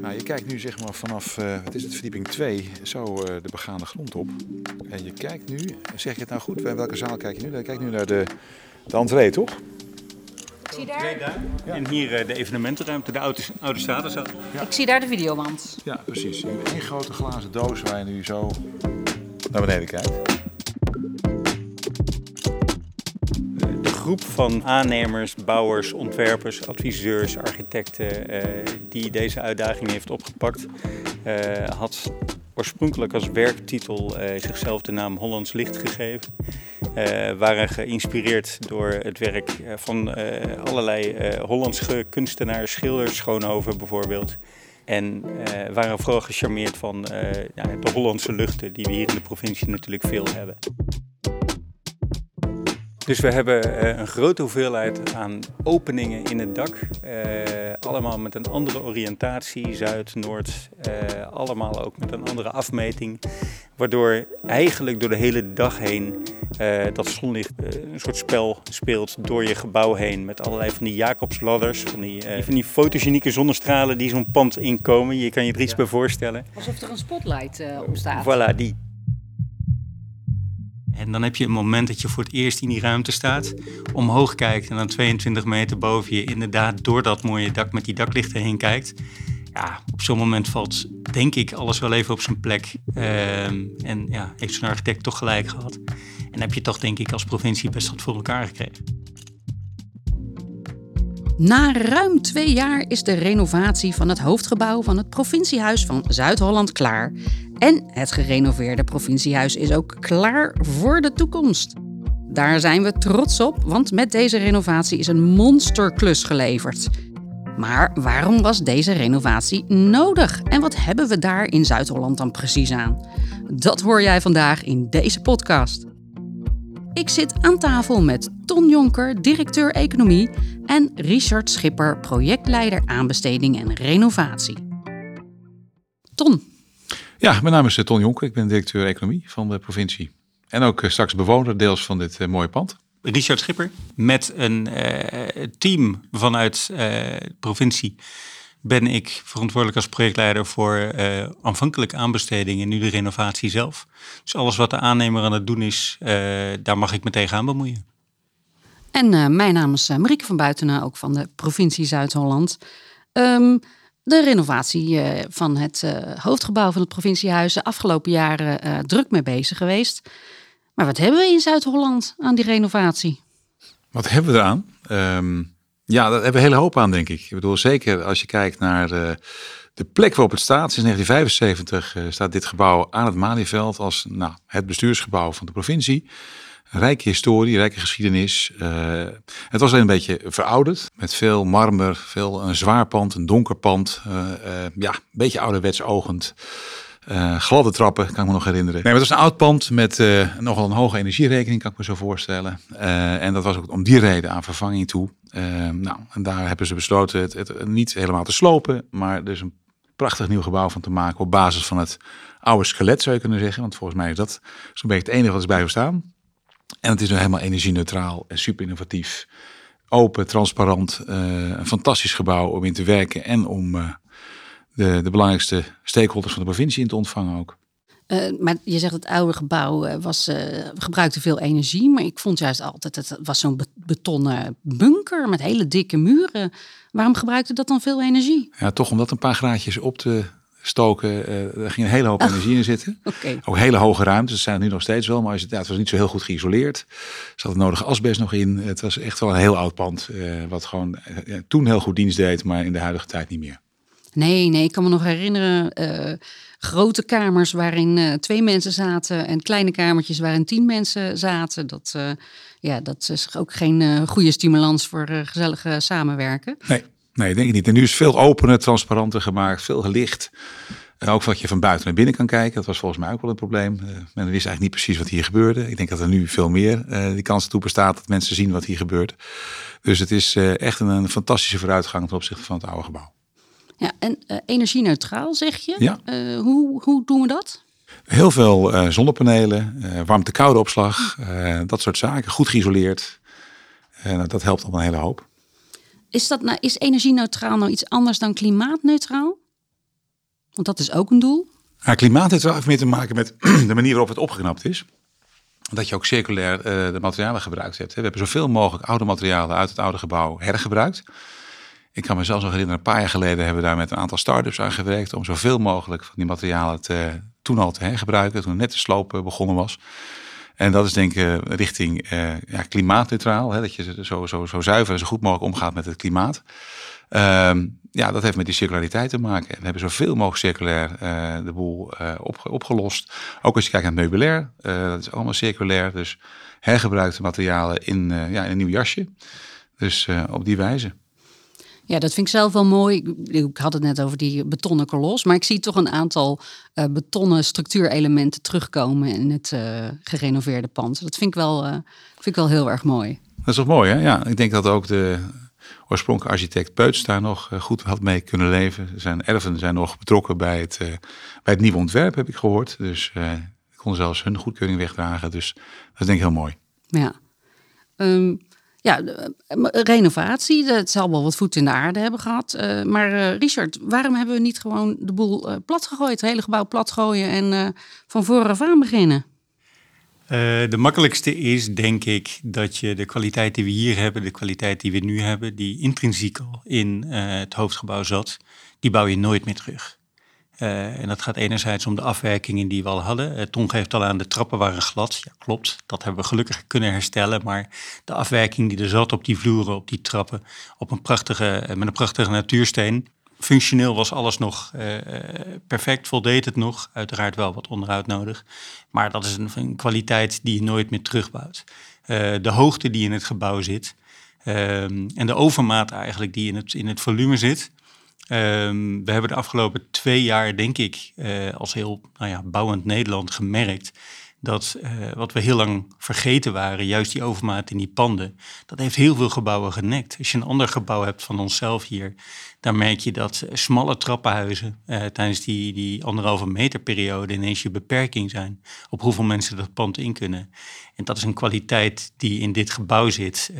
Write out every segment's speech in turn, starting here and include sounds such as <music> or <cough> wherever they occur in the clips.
Nou, je kijkt nu zeg maar vanaf, uh, wat is het, verdieping 2, zo uh, de begaande grond op. En je kijkt nu, zeg je het nou goed, bij welke zaal kijk je nu? Je kijkt nu naar de, de entree, toch? zie daar... Ja. En hier uh, de evenementenruimte, de oude, oude statenzaal. Ja. Ik zie daar de videowand. Ja, precies. Een grote glazen doos waar je nu zo naar beneden kijkt. Groep van aannemers, bouwers, ontwerpers, adviseurs, architecten uh, die deze uitdaging heeft opgepakt, uh, had oorspronkelijk als werktitel uh, zichzelf de naam Hollands Licht gegeven. Waren geïnspireerd door het werk van allerlei Hollandse kunstenaars, schilders, Schoonhoven bijvoorbeeld. En waren vooral gecharmeerd van de Hollandse luchten die we hier in de provincie natuurlijk veel hebben. Dus we hebben uh, een grote hoeveelheid aan openingen in het dak. Uh, allemaal met een andere oriëntatie, zuid, noord. Uh, allemaal ook met een andere afmeting. Waardoor eigenlijk door de hele dag heen dat zonlicht een soort spel speelt door je gebouw heen. Met allerlei van die Jacobsladders, van die, van die fotogenieke zonnestralen die zo'n pand inkomen. Je kan je er iets bij voorstellen. Alsof er een spotlight op staat. Voilà, die. En dan heb je een moment dat je voor het eerst in die ruimte staat, omhoog kijkt en dan 22 meter boven je inderdaad door dat mooie dak met die daklichten heen kijkt. Ja, op zo'n moment valt denk ik alles wel even op zijn plek. Ehm, en ja, heeft zo'n architect toch gelijk gehad. En heb je toch denk ik als provincie best wat voor elkaar gekregen. Na ruim twee jaar is de renovatie van het hoofdgebouw van het provinciehuis van Zuid-Holland klaar. En het gerenoveerde provinciehuis is ook klaar voor de toekomst. Daar zijn we trots op, want met deze renovatie is een monsterklus geleverd. Maar waarom was deze renovatie nodig? En wat hebben we daar in Zuid-Holland dan precies aan? Dat hoor jij vandaag in deze podcast. Ik zit aan tafel met Ton Jonker, directeur economie, en Richard Schipper, projectleider aanbesteding en renovatie. Ton. Ja, mijn naam is eh, Ton Jonker. Ik ben directeur economie van de provincie. En ook eh, straks bewoner deels van dit uh, mooie pand. Richard Schipper met een uh, team vanuit de provincie ben ik verantwoordelijk als projectleider voor uh, aanvankelijk aanbesteding en nu de renovatie zelf. Dus alles wat de aannemer aan het doen is, uh, daar mag ik me tegenaan bemoeien. En uh, mijn naam is Marieke van Buitenen, ook van de provincie Zuid-Holland. Um, de renovatie van het hoofdgebouw van het provinciehuis de afgelopen jaren druk mee bezig geweest. Maar wat hebben we in Zuid-Holland aan die renovatie? Wat hebben we eraan? Um ja, daar hebben we hele hoop aan, denk ik. Ik bedoel, zeker als je kijkt naar de, de plek waarop het staat. Sinds 1975 uh, staat dit gebouw aan het Malieveld als nou, het bestuursgebouw van de provincie. Rijke historie, rijke geschiedenis. Uh, het was alleen een beetje verouderd. Met veel marmer, veel een zwaar pand, een donker pand. Uh, ja, een beetje ouderwets ogend. Gladde trappen, kan ik me nog herinneren. Nee, maar het was een oud pand met nogal een hoge energierekening, kan ik me zo voorstellen. En dat was ook om die reden aan vervanging toe. nou, en daar hebben ze besloten het, het, niet helemaal te slopen, maar dus een prachtig nieuw gebouw van te maken op basis van het oude skelet, zou je kunnen zeggen. Want volgens mij is dat zo'n beetje het enige wat is blijven staan. En het is nu helemaal energie-neutraal en super innovatief. Open, transparant, een fantastisch gebouw om in te werken en om de, de belangrijkste stakeholders van de provincie in te ontvangen ook. Uh, maar je zegt het oude gebouw eh, was, uh, gebruikte veel energie. Maar ik vond juist altijd, het was zo'n betonnen bunker met hele dikke muren. Waarom gebruikte dat dan veel energie? Ja, toch omdat een paar graadjes op te stoken, er ging een hele hoop energie in zitten. <laughs> Okay. Ook hele hoge ruimtes, dat zijn er nu nog steeds wel. Maar als het, ja, het was niet zo heel goed geïsoleerd. Er zat het nodige asbest nog in. Het was echt wel een heel oud pand. wat gewoon toen heel goed dienst deed, maar in de huidige tijd niet meer. Nee, nee, ik kan me nog herinneren. Uh, grote kamers waarin uh, twee mensen zaten en kleine kamertjes waarin tien mensen zaten. Dat, uh, ja, dat is ook geen goede stimulans voor gezellige samenwerken. Nee, nee, denk ik niet. En nu is veel opener, transparanter gemaakt, veel gelicht. En ook wat je van buiten naar binnen kan kijken. Dat was volgens mij ook wel een probleem. men wist eigenlijk niet precies wat hier gebeurde. Ik denk dat er nu veel meer die kans toe bestaat dat mensen zien wat hier gebeurt. Dus het is echt een, een fantastische vooruitgang ten opzichte van het oude gebouw. Ja, en uh, energie-neutraal zeg je. Ja. Uh, hoe, hoe doen we dat? Heel veel uh, zonnepanelen, warmte-koude opslag, dat soort zaken. Goed geïsoleerd. Nou, dat helpt al een hele hoop. Is, dat nou, is energie-neutraal nou iets anders dan klimaatneutraal? Want dat is ook een doel. Ja, klimaatneutraal heeft meer te maken met <clears throat> de manier waarop het opgeknapt is. Dat je ook circulair uh, de materialen gebruikt hebt. We hebben zoveel mogelijk oude materialen uit het oude gebouw hergebruikt. Ik kan me zelfs nog herinneren, een paar jaar geleden hebben we daar met een aantal start-ups aan gewerkt om zoveel mogelijk van die materialen te, toen al te hergebruiken, toen net de sloop eh, begonnen was. En dat is denk ik uh, richting uh, ja, klimaatneutraal, hè, dat je zo, zo, zo zuiver en zo goed mogelijk omgaat met het klimaat. Ehm, ja, dat heeft met die circulariteit te maken. En we hebben zoveel mogelijk circulair uh, de boel op, opgelost. Ook als je kijkt naar het meubilair, dat is allemaal circulair. Dus hergebruikte materialen in, ja, in een nieuw jasje. Dus op die wijze. Ja, dat vind ik zelf wel mooi. Ik had het net over die betonnen kolos, maar ik zie toch een aantal uh, betonnen structuurelementen terugkomen in het uh, gerenoveerde pand. Dat vind ik, wel, uh, vind ik wel heel erg mooi. Dat is toch mooi, hè? Ja, ik denk dat ook de oorspronkelijke architect Peuts daar nog goed had mee kunnen leven. Zijn erven zijn nog betrokken bij het, bij het nieuwe ontwerp, heb ik gehoord. Dus ik kon zelfs hun goedkeuring wegdragen. Dus dat is denk ik heel mooi. Ja. Um, ja, renovatie, dat zal wel wat voet in de aarde hebben gehad. Uh, maar uh, Richard, waarom hebben we niet gewoon de boel plat gegooid, het hele gebouw plat gooien en van vooraf aan beginnen? de makkelijkste is, denk ik, dat je de kwaliteit die we hier hebben, de kwaliteit die we nu hebben, die intrinsiek al in het hoofdgebouw zat, die bouw je nooit meer terug. Uh, en dat gaat enerzijds om de afwerkingen die we al hadden. Uh, Ton geeft al aan, de trappen waren glad. Ja, klopt. Dat hebben we gelukkig kunnen herstellen. Maar de afwerking die er zat op die vloeren, op die trappen, op een prachtige, uh, met een prachtige natuursteen. Functioneel was alles nog perfect, voldeed het nog. Uiteraard wel wat onderhoud nodig. Maar dat is een, een kwaliteit die je nooit meer terugbouwt. de hoogte die in het gebouw zit ehm, en de overmaat eigenlijk die in het, in het volume zit Um, we hebben de afgelopen twee jaar, denk ik, uh, als heel nou ja, bouwend Nederland gemerkt dat uh, wat we heel lang vergeten waren, juist die overmaat in die panden, dat heeft heel veel gebouwen genekt. Als je een ander gebouw hebt van onszelf hier, dan merk je dat smalle trappenhuizen tijdens die, die anderhalve meter periode ineens je beperking zijn op hoeveel mensen dat pand in kunnen. En dat is een kwaliteit die in dit gebouw zit,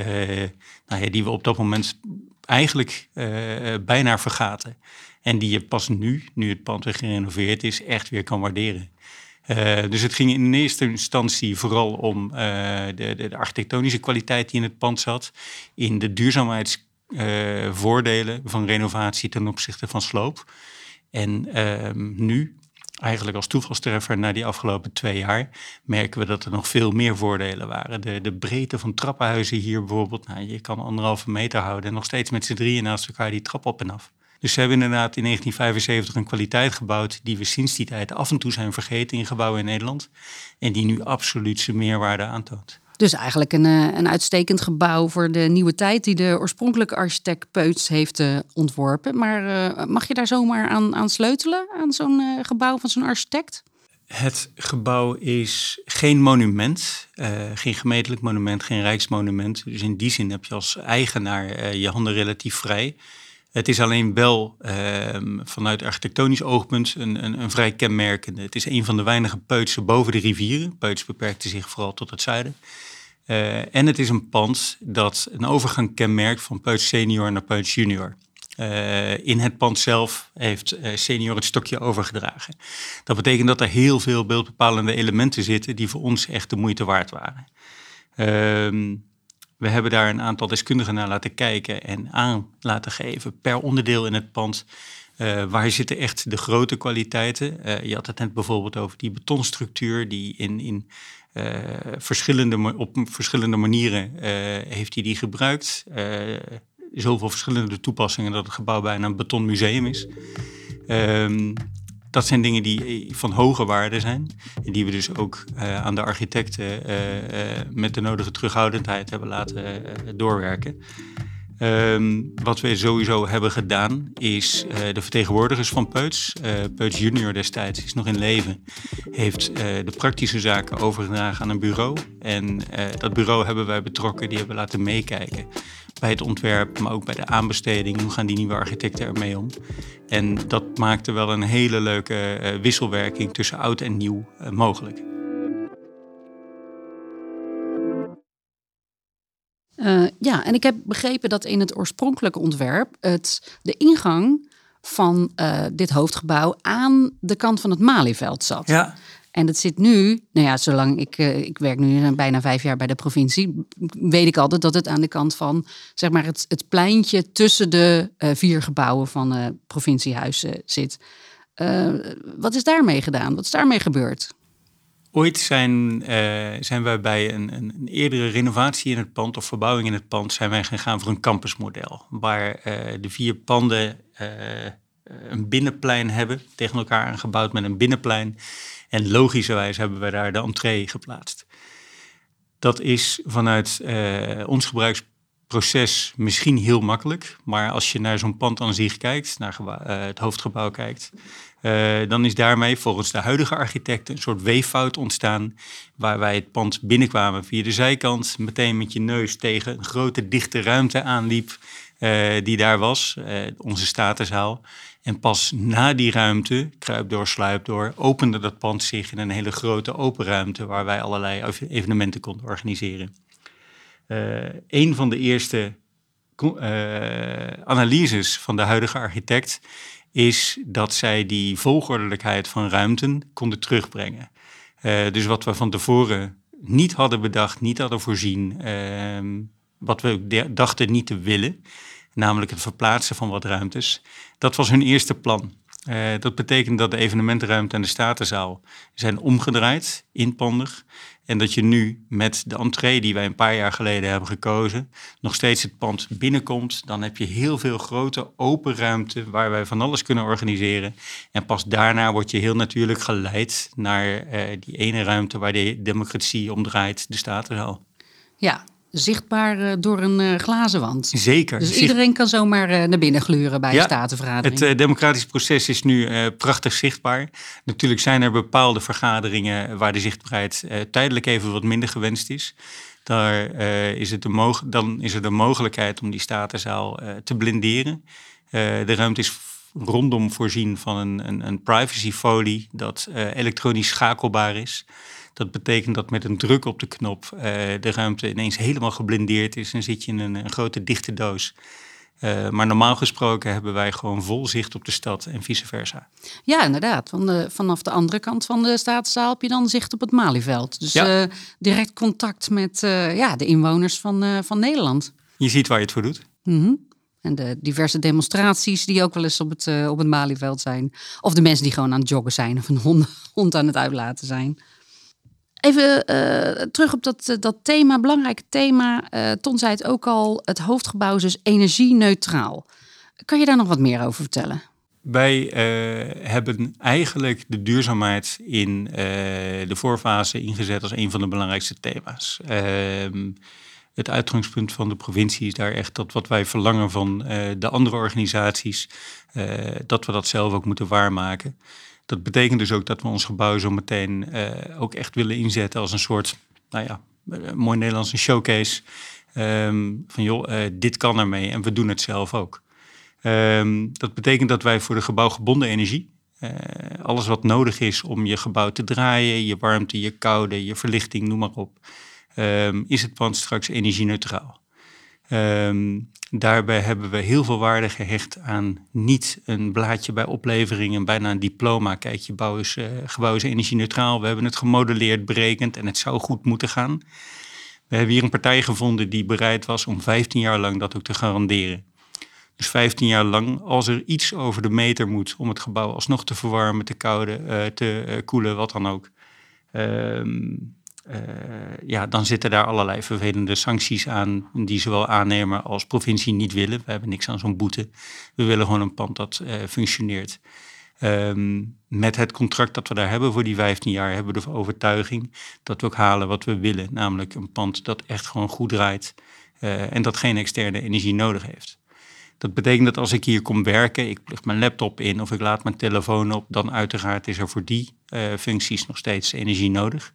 nou ja, die we op dat moment eigenlijk uh, bijna vergaten. En die je pas nu, nu het pand weer gerenoveerd is, echt weer kan waarderen. Uh, dus het ging in eerste instantie vooral om uh, de, de, architectonische kwaliteit die in het pand zat. In de duurzaamheidsvoordelen van renovatie ten opzichte van sloop. En ehm, nu eigenlijk als toevalstreffer na die afgelopen twee jaar merken we dat er nog veel meer voordelen waren. De, de breedte van trappenhuizen hier bijvoorbeeld, nou, je kan anderhalve meter houden en nog steeds met z'n drieën naast elkaar die trap op en af. Dus ze hebben inderdaad in 1975 een kwaliteit gebouwd die we sinds die tijd af en toe zijn vergeten in gebouwen in Nederland. En die nu absoluut zijn meerwaarde aantoont. Dus eigenlijk een, eh, een uitstekend gebouw voor de nieuwe tijd die de oorspronkelijke architect Peuts heeft uh, ontworpen. Maar uh, mag je daar zomaar aan, aan sleutelen, aan zo'n gebouw van zo'n architect? Het gebouw is geen monument, geen gemeentelijk monument, geen rijksmonument. Dus in die zin heb je als eigenaar je handen relatief vrij. Het is alleen wel ehm, vanuit architectonisch oogpunt een, een, een, vrij kenmerkende. Het is een van de weinige peutsen boven de rivieren. Peuts beperkte zich vooral tot het zuiden. Uh, en het is een pand dat een overgang kenmerkt van Peuts senior naar Peuts junior. Uh, in het pand zelf heeft uh, senior het stokje overgedragen. Dat betekent dat er heel veel beeldbepalende elementen zitten die voor ons echt de moeite waard waren. Ehm, we hebben daar een aantal deskundigen naar laten kijken en aan laten geven per onderdeel in het pand. Uh, waar zitten echt de grote kwaliteiten? Uh, je had het net bijvoorbeeld over die betonstructuur, die in, in uh, verschillende, op verschillende manieren heeft hij die gebruikt. zoveel verschillende toepassingen dat het gebouw bijna een betonmuseum is. Um, dat zijn dingen die eh, van hoge waarde zijn. En die we dus ook uh, aan de architecten uh, met de nodige terughoudendheid hebben laten doorwerken. Um, wat we sowieso hebben gedaan is de vertegenwoordigers van Peuts, Peuts junior destijds is nog in leven, heeft de praktische zaken overgedragen aan een bureau. En dat bureau hebben wij betrokken, die hebben laten meekijken bij het ontwerp, maar ook bij de aanbesteding. Hoe gaan die nieuwe architecten ermee om? En dat maakte wel een hele leuke uh, wisselwerking tussen oud en nieuw uh, mogelijk. Uh, ja, en ik heb begrepen dat in het oorspronkelijke ontwerp het, de ingang van uh, dit hoofdgebouw aan de kant van het Malieveld zat. Ja. En dat zit nu, nou ja, zolang ik, uh, ik werk nu bijna vijf jaar bij de provincie, weet ik altijd dat het aan de kant van, zeg maar, het, het pleintje tussen de vier gebouwen van het provinciehuis zit. wat is daarmee gedaan? Wat is daarmee gebeurd? Ooit zijn, zijn wij bij een, een, eerdere renovatie in het pand of verbouwing in het pand zijn wij gegaan voor een campusmodel. Waar de vier panden een binnenplein hebben, tegen elkaar aangebouwd met een binnenplein. En logischerwijs hebben we daar de entree geplaatst. Dat is vanuit ons gebruiksproces misschien heel makkelijk. Maar als je naar zo'n pand aan zich kijkt, naar uh, het hoofdgebouw kijkt, uh, dan is daarmee volgens de huidige architecten een soort weeffout ontstaan. Waar wij het pand binnenkwamen via de zijkant, meteen met je neus tegen een grote dichte ruimte aanliep. die daar was, onze statenzaal. En pas na die ruimte, kruip door, sluip door, opende dat pand zich in een hele grote open ruimte waar wij allerlei evenementen konden organiseren. Uh, een van de eerste uh, analyses van de huidige architect is dat zij die volgordelijkheid van ruimten konden terugbrengen. Uh, dus wat we van tevoren niet hadden bedacht, niet hadden voorzien, ehm, wat we dachten niet te willen, namelijk het verplaatsen van wat ruimtes. Dat was hun eerste plan. Dat betekent dat de evenementenruimte en de statenzaal zijn omgedraaid, inpandig. En dat je nu met de entree die wij een paar jaar geleden hebben gekozen, nog steeds het pand binnenkomt. Dan heb je heel veel grote open ruimte waar wij van alles kunnen organiseren. En pas daarna word je heel natuurlijk geleid naar uh, die ene ruimte waar de democratie omdraait, de statenzaal. Ja, zichtbaar uh, door een uh, glazen wand. Zeker. Dus iedereen kan zomaar uh, naar binnen gluren bij ja, een statenvergadering. Het democratisch proces is nu prachtig zichtbaar. Natuurlijk zijn er bepaalde vergaderingen waar de zichtbaarheid tijdelijk even wat minder gewenst is. Daar is het de dan is er de mogelijkheid om die statenzaal te blinderen. de ruimte is rondom voorzien van een, een, een privacyfolie dat elektronisch schakelbaar is. Dat betekent dat met een druk op de knop uh, de ruimte ineens helemaal geblindeerd is en zit je in een, een grote dichte doos. Uh, maar normaal gesproken hebben wij gewoon vol zicht op de stad en vice versa. Ja, inderdaad. Van de, vanaf de andere kant van de staatszaal heb je dan zicht op het Malieveld. Dus ja. uh, direct contact met ja, de inwoners van, van Nederland. Je ziet waar je het voor doet. Mm -hmm. En de diverse demonstraties die ook wel eens op het, op het Malieveld zijn. Of de mensen die gewoon aan het joggen zijn of een hond, hond aan het uitlaten zijn. Even uh, terug op dat, dat thema, belangrijk thema. Uh, Ton zei het ook al, het hoofdgebouw is dus energie-neutraal. Kan je daar nog wat meer over vertellen? Wij hebben eigenlijk de duurzaamheid in de voorfase ingezet als een van de belangrijkste thema's. Ehm, het uitgangspunt van de provincie is daar echt dat wat wij verlangen van de andere organisaties, dat we dat zelf ook moeten waarmaken. Dat betekent dus ook dat we ons gebouw zo meteen uh, ook echt willen inzetten als een soort, nou ja, uh, mooi Nederlands een showcase. Um, van joh, uh, dit kan ermee en we doen het zelf ook. Um, dat betekent dat wij voor de gebouwgebonden energie, alles wat nodig is om je gebouw te draaien, je warmte, je koude, je verlichting, noem maar op, um, is het pand straks energie-neutraal. Um, daarbij hebben we heel veel waarde gehecht aan niet een blaadje bij oplevering en bijna een diploma. Kijk, je gebouw is, uh, gebouw is energie-neutraal. We hebben het gemodelleerd, berekend en het zou goed moeten gaan. We hebben hier een partij gevonden die bereid was om 15 jaar lang dat ook te garanderen. Dus 15 jaar lang, als er iets over de meter moet om het gebouw alsnog te verwarmen, te kouden, uh, te uh, koelen, wat dan ook. Um, uh, ja, dan zitten daar allerlei vervelende sancties aan die zowel aannemer als provincie niet willen. We hebben niks aan zo'n boete. We willen gewoon een pand dat uh, functioneert. Um, met het contract dat we daar hebben voor die 15 jaar hebben we de overtuiging dat we ook halen wat we willen. Namelijk een pand dat echt gewoon goed draait uh, en dat geen externe energie nodig heeft. Dat betekent dat als ik hier kom werken, ik leg mijn laptop in of ik laat mijn telefoon op, dan uiteraard is er voor die functies nog steeds energie nodig.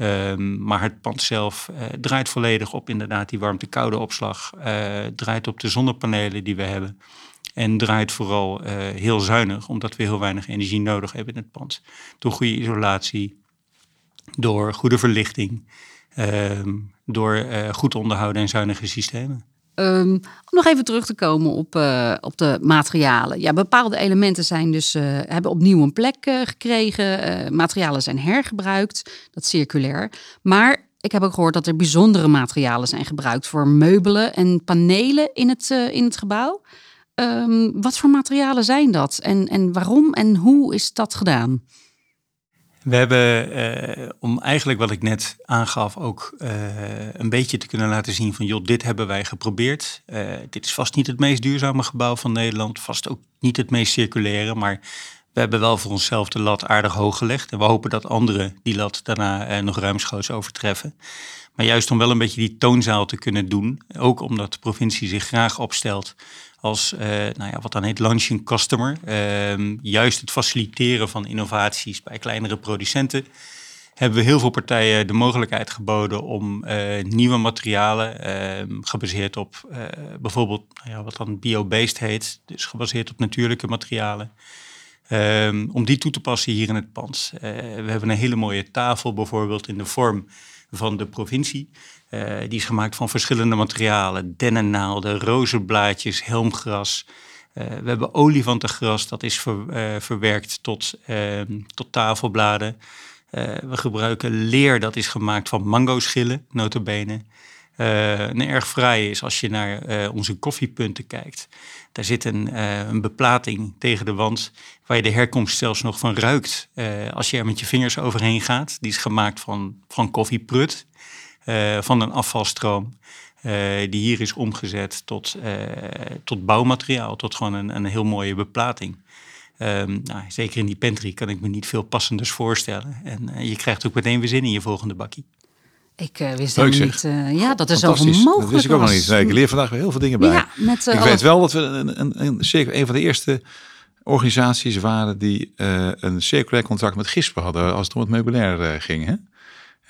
Um, maar het pand zelf uh, draait volledig op inderdaad die warmte-koude opslag. Uh, draait op de zonnepanelen die we hebben. En draait vooral uh, heel zuinig, omdat we heel weinig energie nodig hebben in het pand. Door goede isolatie, door goede verlichting, um, door goed onderhouden en zuinige systemen. Um, om nog even terug te komen op, uh, op de materialen. Ja, bepaalde elementen zijn dus, uh, hebben opnieuw een plek uh, gekregen. materialen zijn hergebruikt, dat circulair. Maar ik heb ook gehoord dat er bijzondere materialen zijn gebruikt voor meubelen en panelen in het, in het gebouw. Um, wat voor materialen zijn dat en, en waarom en hoe is dat gedaan? We hebben, uh, om eigenlijk wat ik net aangaf, ook uh, een beetje te kunnen laten zien van, joh, dit hebben wij geprobeerd. Uh, dit is vast niet het meest duurzame gebouw van Nederland, vast ook niet het meest circulaire, maar we hebben wel voor onszelf de lat aardig hoog gelegd. En we hopen dat anderen die lat daarna nog ruimschoots overtreffen. Maar juist om wel een beetje die toonzaal te kunnen doen, ook omdat de provincie zich graag opstelt als uh, nou ja, wat dan heet launching customer. Uh, juist het faciliteren van innovaties bij kleinere producenten. Hebben we heel veel partijen de mogelijkheid geboden om uh, nieuwe materialen, ehm, gebaseerd op eh, bijvoorbeeld nou ja, wat dan bio-based heet, dus gebaseerd op natuurlijke materialen, ehm, om die toe te passen hier in het pand. we hebben een hele mooie tafel bijvoorbeeld in de vorm van de provincie. Uh, die is gemaakt van verschillende materialen. Dennennaalden, rozenblaadjes, helmgras. Uh, we hebben olifantengras, dat is uh, verwerkt tot, ehm, tot tafelbladen. we gebruiken leer, dat is gemaakt van mangoschillen, notabene. Een erg fraai is als je naar onze koffiepunten kijkt. Daar zit een, een, beplating tegen de wand waar je de herkomst zelfs nog van ruikt. als je er met je vingers overheen gaat. Die is gemaakt van, van koffieprut. Eh, van een afvalstroom. Die hier is omgezet tot, tot bouwmateriaal, tot gewoon een, een heel mooie beplating. Um, nou, zeker in die pantry kan ik me niet veel passenders voorstellen. En je krijgt ook meteen weer zin in je volgende bakkie. Ik wist helemaal niet ja, dat er zoveel mogelijk Dat wist ik ook nog niet. Nee, ik leer vandaag weer heel veel dingen bij. Ja, met, ik weet wel dat we een, een, een, zeker een van de eerste organisaties waren die een circulair contract met Gispen hadden als het om het meubilair ging. Hè?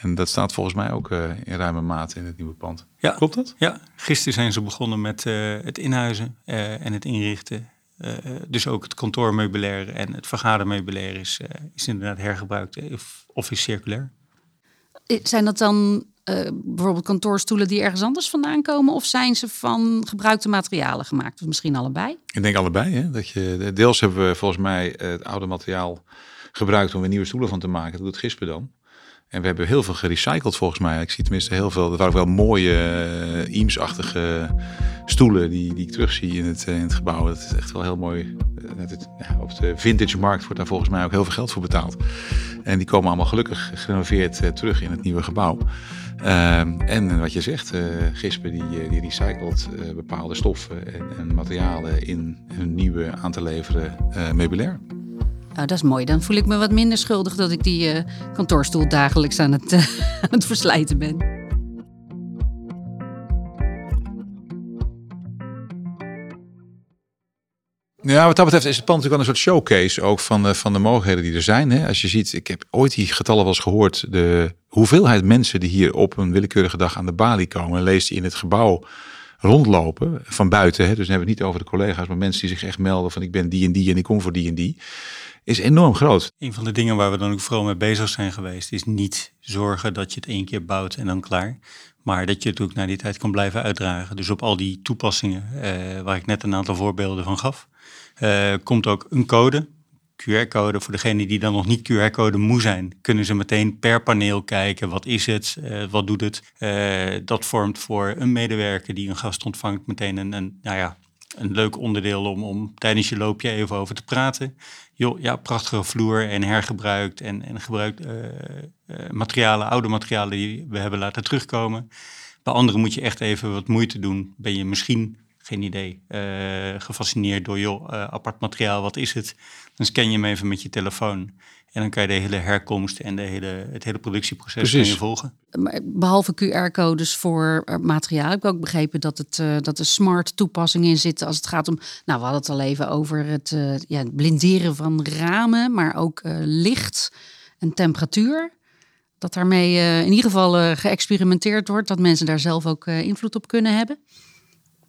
En dat staat volgens mij ook uh, in ruime mate in het nieuwe pand. Ja, Klopt dat? Ja, gisteren zijn ze begonnen met uh, het inhuizen uh, en het inrichten. dus ook het kantoormeubilair en het vergadermeubilair is, is inderdaad hergebruikt of, of is circulair. Zijn dat dan bijvoorbeeld kantoorstoelen die ergens anders vandaan komen? Of zijn ze van gebruikte materialen gemaakt? Of misschien allebei? Ik denk allebei. Hè? Dat je, deels hebben we volgens mij het oude materiaal gebruikt om er nieuwe stoelen van te maken. Dat doet Gispen dan. En we hebben heel veel gerecycled volgens mij. Ik zie tenminste heel veel. Er waren ook wel mooie uh, Eames-achtige stoelen die, die ik terugzie in het, eh, in het gebouw. Dat is echt wel heel mooi. Eh, het, ja, op de vintage markt wordt daar volgens mij ook heel veel geld voor betaald. En die komen allemaal gelukkig gerenoveerd terug in het nieuwe gebouw. Uh, en wat je zegt, Gispen die, die recycelt bepaalde stoffen en, en, materialen in hun nieuwe aan te leveren meubilair. Nou, dat is mooi. Dan voel ik me wat minder schuldig dat ik die uh, kantoorstoel dagelijks aan het, <laughs> aan het verslijten ben. Ja, wat dat betreft is het pand natuurlijk wel een soort showcase ook van, de, van de mogelijkheden die er zijn. Hè? Als je ziet, ik heb ooit die getallen wel eens gehoord, de hoeveelheid mensen die hier op een willekeurige dag aan de balie komen en leest die in het gebouw rondlopen van buiten. Hè? Dus dan hebben we het niet over de collega's, maar mensen die zich echt melden van ik ben die en die en ik kom voor die en die is enorm groot. Een van de dingen waar we dan ook vooral mee bezig zijn geweest, is niet zorgen dat je het één keer bouwt en dan klaar. Maar dat je het ook naar die tijd kan blijven uitdragen. Dus op al die toepassingen, eh, waar ik net een aantal voorbeelden van gaf, uh, komt ook een code. QR-code. Voor degene die dan nog niet QR-code moe zijn, kunnen ze meteen per paneel kijken. Wat is het? Uh, wat doet het? Dat vormt voor een medewerker die een gast ontvangt meteen een, een, nou ja, een leuk onderdeel om, om tijdens je loopje even over te praten joh, ja, prachtige vloer en hergebruikt en, en gebruikt uh, materialen, oude materialen die we hebben laten terugkomen. Bij anderen moet je echt even wat moeite doen. Ben je misschien, geen idee, uh, gefascineerd door, joh, apart materiaal, wat is het? Dan scan je hem even met je telefoon. En dan kan je de hele herkomst en de hele, het hele productieproces je volgen. Behalve QR-codes voor eh, materiaal heb ik ook begrepen dat, het, uh, dat er smart toepassingen in zitten als het gaat om. Nou, we hadden het al even over het, uh, ja, blinderen van ramen, maar ook licht en temperatuur. Dat daarmee in ieder geval geëxperimenteerd wordt, dat mensen daar zelf ook invloed op kunnen hebben.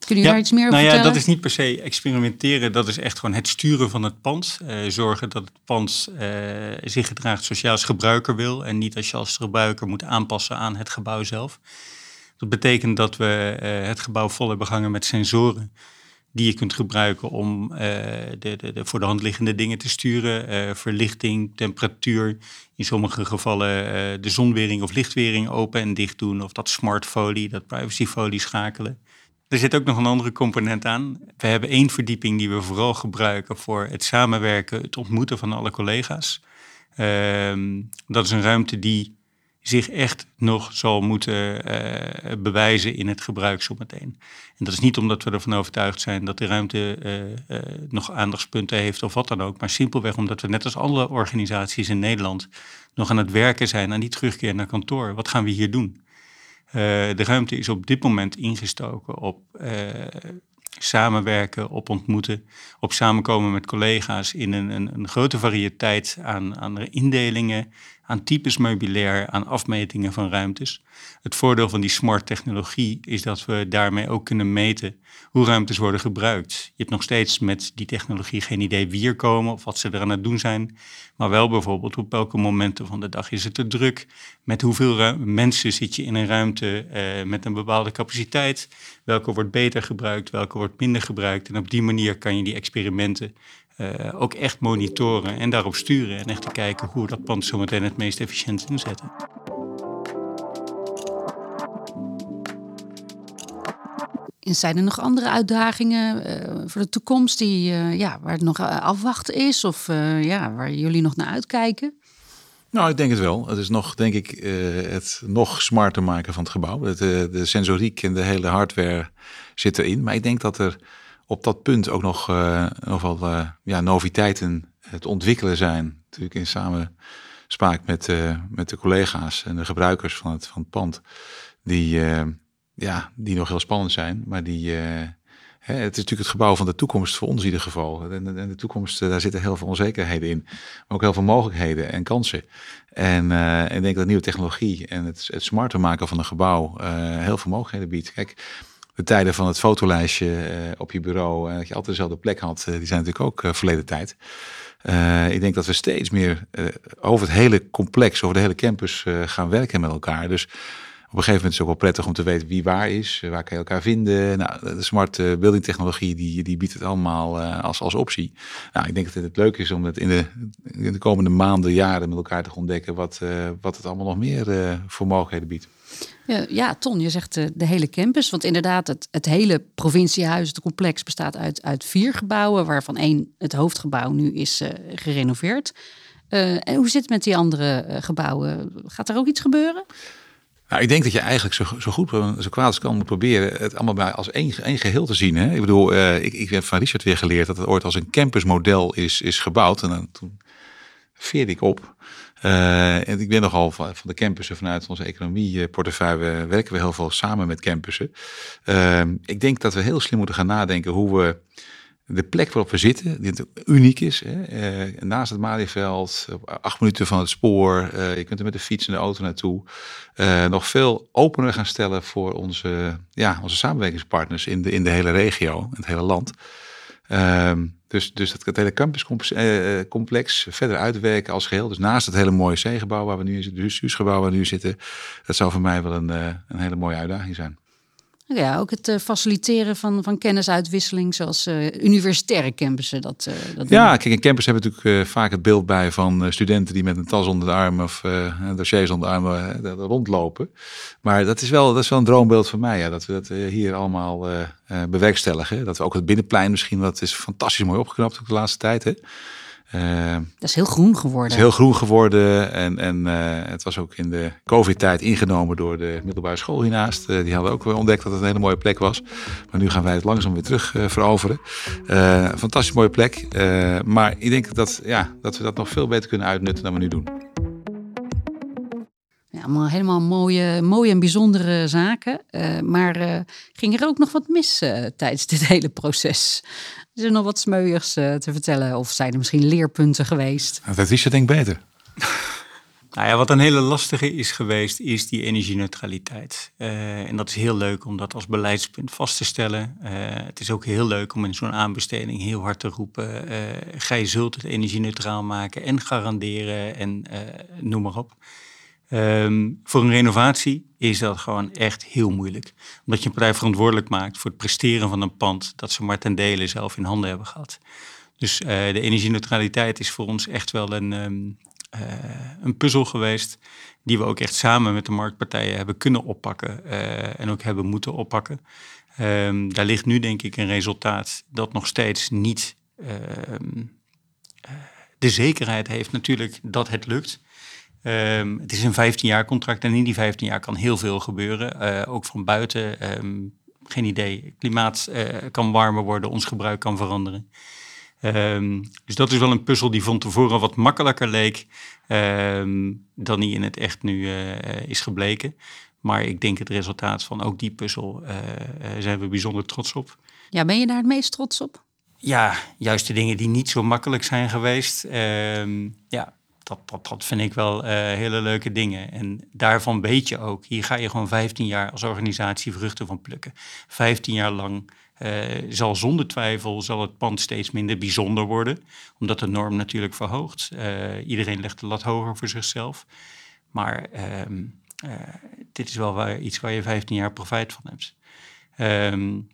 Kun je ja, daar iets meer over nou ja, Dat is niet per se experimenteren, dat is echt gewoon het sturen van het pand. Uh, zorgen dat het pand uh, zich gedraagt zoals je als gebruiker wil en niet als je als gebruiker moet aanpassen aan het gebouw zelf. Dat betekent dat we het gebouw vol hebben gehangen met sensoren die je kunt gebruiken om de, de, de, voor de hand liggende dingen te sturen. verlichting, temperatuur, in sommige gevallen de zonwering of lichtwering open en dicht doen. Of dat smartfolie, dat privacyfolie schakelen. Er zit ook nog een andere component aan. We hebben één verdieping die we vooral gebruiken voor het samenwerken, het ontmoeten van alle collega's. Ehm, dat is een ruimte die zich echt nog zal moeten uh, bewijzen in het gebruik zometeen. En dat is niet omdat we ervan overtuigd zijn dat de ruimte uh, nog aandachtspunten heeft of wat dan ook, maar simpelweg omdat we net als alle organisaties in Nederland nog aan het werken zijn aan die terugkeer naar kantoor. Wat gaan we hier doen? Eh, de ruimte is op dit moment ingestoken op eh, samenwerken, op ontmoeten, op samenkomen met collega's in een, een, een grote variëteit aan, aan indelingen, aan types meubilair, aan afmetingen van ruimtes. Het voordeel van die smart technologie is dat we daarmee ook kunnen meten hoe ruimtes worden gebruikt. Je hebt nog steeds met die technologie geen idee wie er komen of wat ze er aan het doen zijn, maar wel bijvoorbeeld op welke momenten van de dag is het te druk, met hoeveel mensen zit je in een ruimte eh, met een bepaalde capaciteit, welke wordt beter gebruikt, welke wordt minder gebruikt en op die manier kan je die experimenten uh, ook echt monitoren en daarop sturen en echt te kijken hoe dat pand zometeen het meest efficiënt inzetten. Zijn er nog andere uitdagingen uh, voor de toekomst die, uh, ja, waar het nog afwachten is of ja, waar jullie nog naar uitkijken? Nou, ik denk het wel. Het is nog, denk ik, het nog smarter maken van het gebouw. De, de sensoriek en de hele hardware zit erin. Maar ik denk dat er op dat punt ook nog, uh, nog wel ja, noviteiten het ontwikkelen zijn. Natuurlijk in samenspraak met, uh, met de collega's en de gebruikers van het, van het pand. Die, ja, die nog heel spannend zijn, maar die... Hè, het is natuurlijk het gebouw van de toekomst voor ons in ieder geval. En de, de toekomst, daar zitten heel veel onzekerheden in. Maar ook heel veel mogelijkheden en kansen. En ik denk dat nieuwe technologie en het, het smarter maken van een gebouw heel veel mogelijkheden biedt. Kijk, de tijden van het fotolijstje eh, op je bureau, en dat je altijd dezelfde plek had, eh, die zijn natuurlijk ook verleden tijd. ik denk dat we steeds meer over het hele complex, over de hele campus gaan werken met elkaar. Dus een gegeven moment is het ook wel prettig om te weten wie waar is, waar kan je elkaar vinden. Nou, de smart building technologie die, die biedt het allemaal als, als optie. Nou, ik denk dat het, leuk is om het in de, in de komende maanden, jaren met elkaar te ontdekken wat, wat het allemaal nog meer voor mogelijkheden biedt. Ja, Ton, je zegt de, eh, hele campus. Want inderdaad, het, het hele provinciehuis, het complex, bestaat uit, uit vier gebouwen, waarvan één, het hoofdgebouw, nu is gerenoveerd. En hoe zit het met die andere gebouwen? Gaat er ook iets gebeuren? Nou, ik denk dat je eigenlijk zo, zo goed, zo kwaad als kan moet proberen het allemaal bij als één, één geheel te zien. Hè? Ik bedoel, ik, ik heb van Richard weer geleerd dat het ooit als een campusmodel is, is gebouwd. En dan, toen veerde ik op. Uh, en ik ben nogal van, van de campussen vanuit onze economieportefeuille werken we heel veel samen met campussen. Uh, ik denk dat we heel slim moeten gaan nadenken hoe we de plek waarop we zitten, die uniek is, hè, uh, naast het Malieveld, acht minuten van het spoor, uh, je kunt er met de fiets en de auto naartoe, uh, nog veel opener gaan stellen voor onze, ja, onze samenwerkingspartners in de, in de hele regio, in het hele land. Ehm, dus, dus dat, hele campuscomplex verder uitwerken als geheel. Dus naast het hele mooie C-gebouw waar we nu in zitten, het huisgebouw waar we nu zitten, dat zou voor mij wel een, een hele mooie uitdaging zijn. Ja, ook het uh, faciliteren van, van kennisuitwisseling, zoals uh, universitaire campussen. Dat, uh, dat ja, kijk, in campus hebben we natuurlijk vaak het beeld bij van studenten die met een tas onder de arm of dossiers onder de arm rondlopen. Maar dat is, wel, dat is wel een droombeeld van mij, ja, dat we dat hier allemaal bewerkstelligen. Dat we ook het binnenplein misschien, wat is fantastisch mooi opgeknapt de laatste tijd. Hè? Uh, dat is heel groen geworden. Het is heel groen geworden. En, en uh, het was ook in de COVID-tijd ingenomen door de middelbare school hiernaast. Uh, die hadden ook ontdekt dat het een hele mooie plek was. Maar nu gaan wij het langzaam weer terug veroveren. fantastisch mooie plek. maar ik denk dat, ja, dat we dat nog veel beter kunnen uitnutten dan we nu doen. Ja, allemaal helemaal mooie, mooie en bijzondere zaken. maar ging er ook nog wat mis tijdens dit hele proces? Is er nog wat smeuigs uh, te vertellen? Of zijn er misschien leerpunten geweest? Dat is het denk ik beter. <laughs> Nou ja, wat een hele lastige is geweest, is die energieneutraliteit. Uh, en dat is heel leuk om dat als beleidspunt vast te stellen. Uh, het is ook heel leuk om in zo'n aanbesteding heel hard te roepen: uh, gij zult het energie-neutraal maken en garanderen en noem maar op. Ehm, voor een renovatie is dat gewoon echt heel moeilijk. Omdat je een partij verantwoordelijk maakt voor het presteren van een pand dat ze maar ten dele zelf in handen hebben gehad. Dus uh, de energieneutraliteit is voor ons echt wel een, um, een puzzel geweest. Die we ook echt samen met de marktpartijen hebben kunnen oppakken. Uh, en ook hebben moeten oppakken. Um, daar ligt nu denk ik een resultaat dat nog steeds niet de zekerheid heeft natuurlijk dat het lukt. Um, het is een 15 jaar contract en in die 15 jaar kan heel veel gebeuren. Uh, ook van buiten. Um, geen idee. Klimaat uh, kan warmer worden, ons gebruik kan veranderen. Um, dus dat is wel een puzzel die van tevoren wat makkelijker leek dan die in het echt nu uh, is gebleken. Maar ik denk het resultaat van ook die puzzel zijn we bijzonder trots op. Ja, ben je daar het meest trots op? Ja, juist de dingen die niet zo makkelijk zijn geweest. Dat, vind ik wel uh, hele leuke dingen. En daarvan weet je ook, hier ga je gewoon 15 jaar als organisatie vruchten van plukken. 15 jaar lang uh, zal zonder twijfel zal het pand steeds minder bijzonder worden, omdat de norm natuurlijk verhoogt. Uh, iedereen legt de lat hoger voor zichzelf. Maar ehm, dit is wel waar, iets waar je 15 jaar profijt van hebt. Um,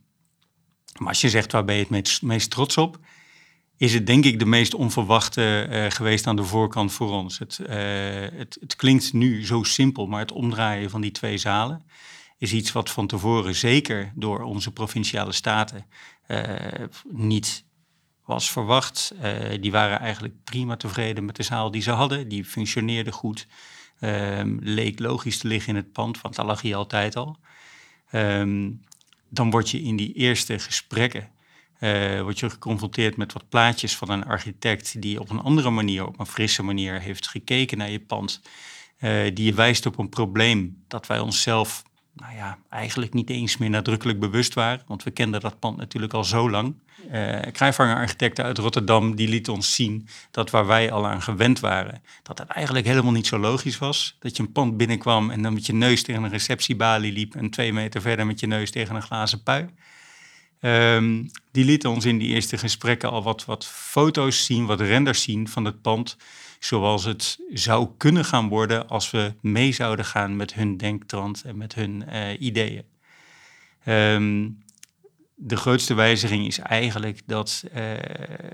maar als je zegt waar ben je het meest trots op, is het denk ik de meest onverwachte uh, geweest aan de voorkant voor ons. Het, uh, het, het, klinkt nu zo simpel, maar het omdraaien van die twee zalen is iets wat van tevoren zeker door onze provinciale staten uh, niet was verwacht. die waren eigenlijk prima tevreden met de zaal die ze hadden. Die functioneerde goed. Ehm, leek logisch te liggen in het pand, want daar lag hij altijd al. Um, dan word je in die eerste gesprekken uh, word je geconfronteerd met wat plaatjes van een architect die op een andere manier, op een frisse manier heeft gekeken naar je pand. Uh, die je wijst op een probleem dat wij onszelf nou ja, eigenlijk niet eens meer nadrukkelijk bewust waren. Want we kenden dat pand natuurlijk al zo lang. Uh, Krijvanger architecten uit Rotterdam die liet ons zien dat waar wij al aan gewend waren, dat het eigenlijk helemaal niet zo logisch was. Dat je een pand binnenkwam en dan met je neus tegen een receptiebalie liep en twee meter verder met je neus tegen een glazen pui. Um, die lieten ons in die eerste gesprekken al wat, wat foto's zien, wat renders zien van het pand. Zoals het zou kunnen gaan worden als we mee zouden gaan met hun denktrand en met hun uh, ideeën. Um, de grootste wijziging is eigenlijk dat uh,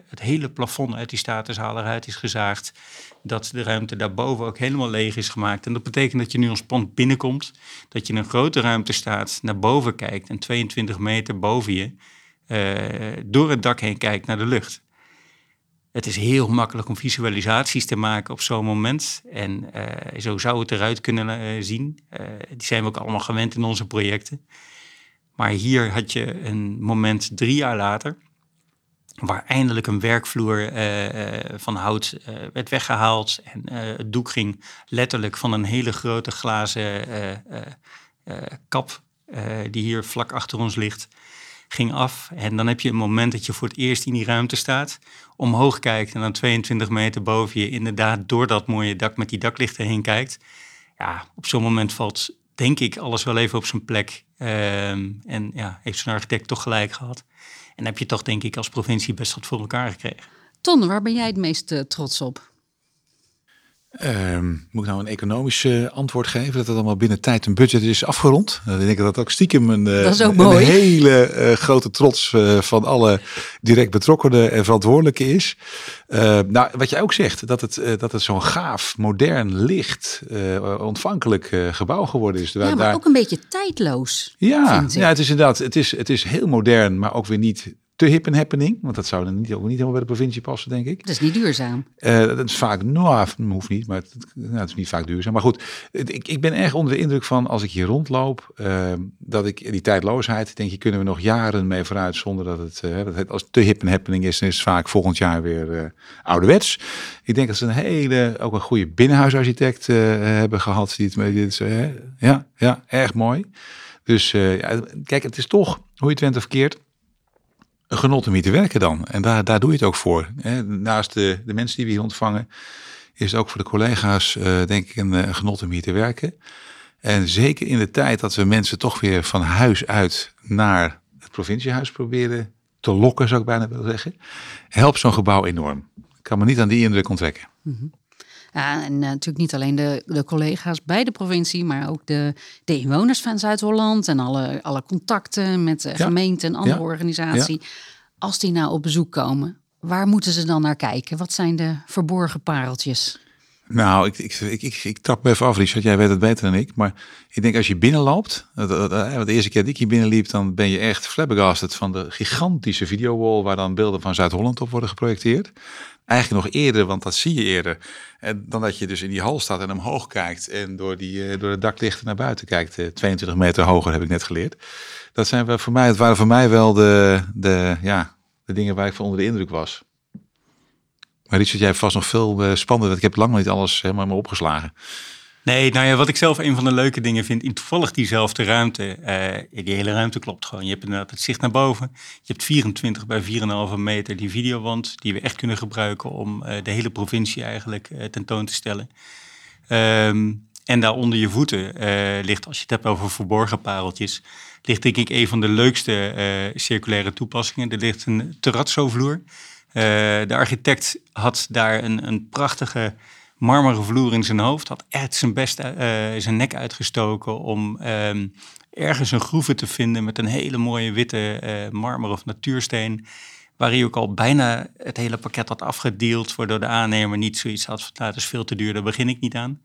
het hele plafond uit die statushaal eruit is gezaagd. Dat de ruimte daarboven ook helemaal leeg is gemaakt. En dat betekent dat je nu ons pand binnenkomt. Dat je in een grote ruimte staat, naar boven kijkt en 22 meter boven je uh, door het dak heen kijkt naar de lucht. Het is heel makkelijk om visualisaties te maken op zo'n moment. En uh, zo zou het eruit kunnen zien. die zijn we ook allemaal gewend in onze projecten. Maar hier had je een moment drie jaar later, waar eindelijk een werkvloer uh, van hout uh, werd weggehaald. En het doek ging letterlijk van een hele grote glazen kap, die hier vlak achter ons ligt, ging af. En dan heb je een moment dat je voor het eerst in die ruimte staat, omhoog kijkt en dan 22 meter boven je inderdaad door dat mooie dak met die daklichten heen kijkt. Ja, op zo'n moment valt denk ik alles wel even op zijn plek. Ehm, en ja, heeft zo'n architect toch gelijk gehad. En heb je toch denk ik als provincie best wat voor elkaar gekregen. Ton, waar ben jij het meest uh, trots op? Um, moet ik nou een economisch uh, antwoord geven? Dat het allemaal binnen tijd en budget is afgerond? Dan denk ik dat dat ook stiekem een, dat ook een hele uh, grote trots van alle direct betrokkenen en verantwoordelijken is. nou, wat jij ook zegt, dat het, dat het zo'n gaaf, modern, licht, ontvankelijk gebouw geworden is. Ja, maar daar... ook een beetje tijdloos. Ja, ja, het is inderdaad, het is, het is heel modern, maar ook weer niet te hip en happening. Want dat zou dan niet, ook niet helemaal bij de provincie passen, denk ik. Dat is niet duurzaam. Uh, dat is vaak, nou, hoeft niet, maar het, nou, het, is niet vaak duurzaam. Maar goed, ik, ik ben erg onder de indruk van als ik hier rondloop, uh, dat ik die tijdloosheid, denk je, kunnen we nog jaren mee vooruit zonder dat het, uh, dat het als te hip en happening is, dan is het vaak volgend jaar weer ouderwets. Ik denk dat ze een hele, ook een goede binnenhuisarchitect hebben gehad. Die het, dit, ja, ja, erg mooi. Dus ja, kijk, het is toch, hoe je het went of verkeerd, een genot om hier te werken dan. En daar, daar doe je het ook voor. Naast de, de mensen die we hier ontvangen, is het ook voor de collega's, uh, denk ik, een, een, genot om hier te werken. En zeker in de tijd dat we mensen toch weer van huis uit naar het provinciehuis proberen te lokken, zou ik bijna willen zeggen, helpt zo'n gebouw enorm. Ik kan me niet aan die indruk onttrekken. Mm. Ja, en natuurlijk niet alleen de, de collega's bij de provincie, maar ook de, de inwoners van Zuid-Holland en alle, alle contacten met de gemeente en andere organisaties. Als die nou op bezoek komen, waar moeten ze dan naar kijken? Wat zijn de verborgen pareltjes? Nou, ik, ik, ik, ik, ik trap me even af, Richard. Jij weet het beter dan ik. Maar ik denk als je binnenloopt, de eerste keer dat ik hier binnenliep, dan ben je echt flabbergasted van de gigantische videowall waar dan beelden van Zuid-Holland op worden geprojecteerd. Eigenlijk nog eerder, want dat zie je eerder. Dan dat je dus in die hal staat en omhoog kijkt en door, die, eh, door de daklichten naar buiten kijkt. 22 eh, meter hoger heb ik net geleerd. Dat zijn voor mij, het waren voor mij wel de, de, ja, de dingen waar ik van onder de indruk was. Maar Richard, jij hebt vast nog veel uh, spannender. Ik heb lang niet alles helemaal maar opgeslagen. Nee, nou ja, wat ik zelf een van de leuke dingen vind, in toevallig diezelfde ruimte, uh, die hele ruimte klopt gewoon. Je hebt inderdaad het zicht naar boven. Je hebt 24 bij 4,5 meter die videowand, die we echt kunnen gebruiken om uh, de hele provincie eigenlijk uh, tentoon te stellen. Um, en daar onder je voeten ligt, als je het hebt over verborgen pareltjes, ligt denk ik een van de leukste circulaire toepassingen. Er ligt een terrazzo-vloer. De architect had daar een, een prachtige marmeren vloer in zijn hoofd. Had echt zijn best uh, zijn nek uitgestoken om um, ergens een groeve te vinden met een hele mooie witte uh, marmer of natuursteen. Waar hij ook al bijna het hele pakket had afgedeeld, waardoor de aannemer niet zoiets had nou, het is veel te duur, daar begin ik niet aan.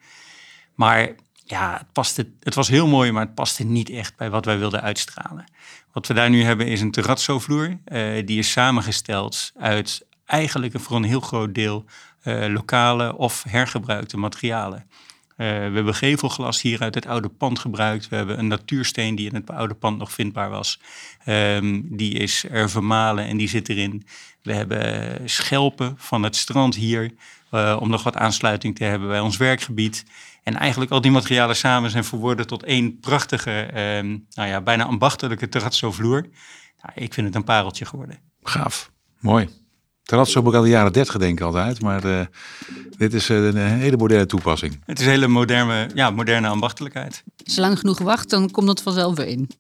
Maar ja, het, paste, het was heel mooi, maar het paste niet echt bij wat wij wilden uitstralen. Wat we daar nu hebben is een terrazzo-vloer. Uh, die is samengesteld uit eigenlijk voor een heel groot deel uh, lokale of hergebruikte materialen. Uh, we hebben gevelglas hier uit het oude pand gebruikt. We hebben een natuursteen die in het oude pand nog vindbaar was. Um, die is er vermalen en die zit erin. We hebben schelpen van het strand hier. Om nog wat aansluiting te hebben bij ons werkgebied. En eigenlijk al die materialen samen zijn verworden tot één prachtige, um, nou ja, bijna ambachtelijke terrazzo vloer. Nou, ik vind het een pareltje geworden. Gaaf, mooi. Terrazzo moet ik al de jaren 30 denken altijd, maar uh, dit is uh, een hele moderne toepassing. Het is een hele moderne, ja, moderne ambachtelijkheid. Als je lang genoeg wacht, dan komt het vanzelf weer in.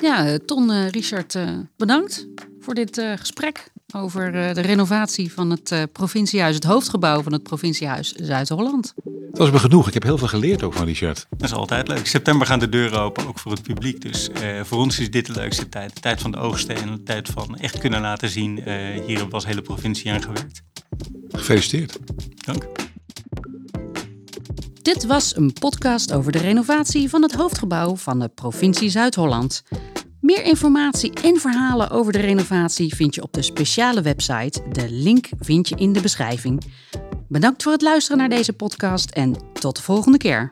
Ja, Ton, Richard, bedankt voor dit gesprek over de renovatie van het provinciehuis, het hoofdgebouw van het provinciehuis Zuid-Holland. Dat was me genoeg. Ik heb heel veel geleerd ook van Richard. Dat is altijd leuk. September gaan de deuren open, ook voor het publiek. Dus uh, voor ons is dit de leukste tijd. De tijd van de oogsten en de tijd van echt kunnen laten zien. Uh, hier hebben we als hele provincie aan gewerkt. Gefeliciteerd. Dank. Dit was een podcast over de renovatie van het hoofdgebouw van de provincie Zuid-Holland. Meer informatie en verhalen over de renovatie vind je op de speciale website. De link vind je in de beschrijving. Bedankt voor het luisteren naar deze podcast en tot de volgende keer.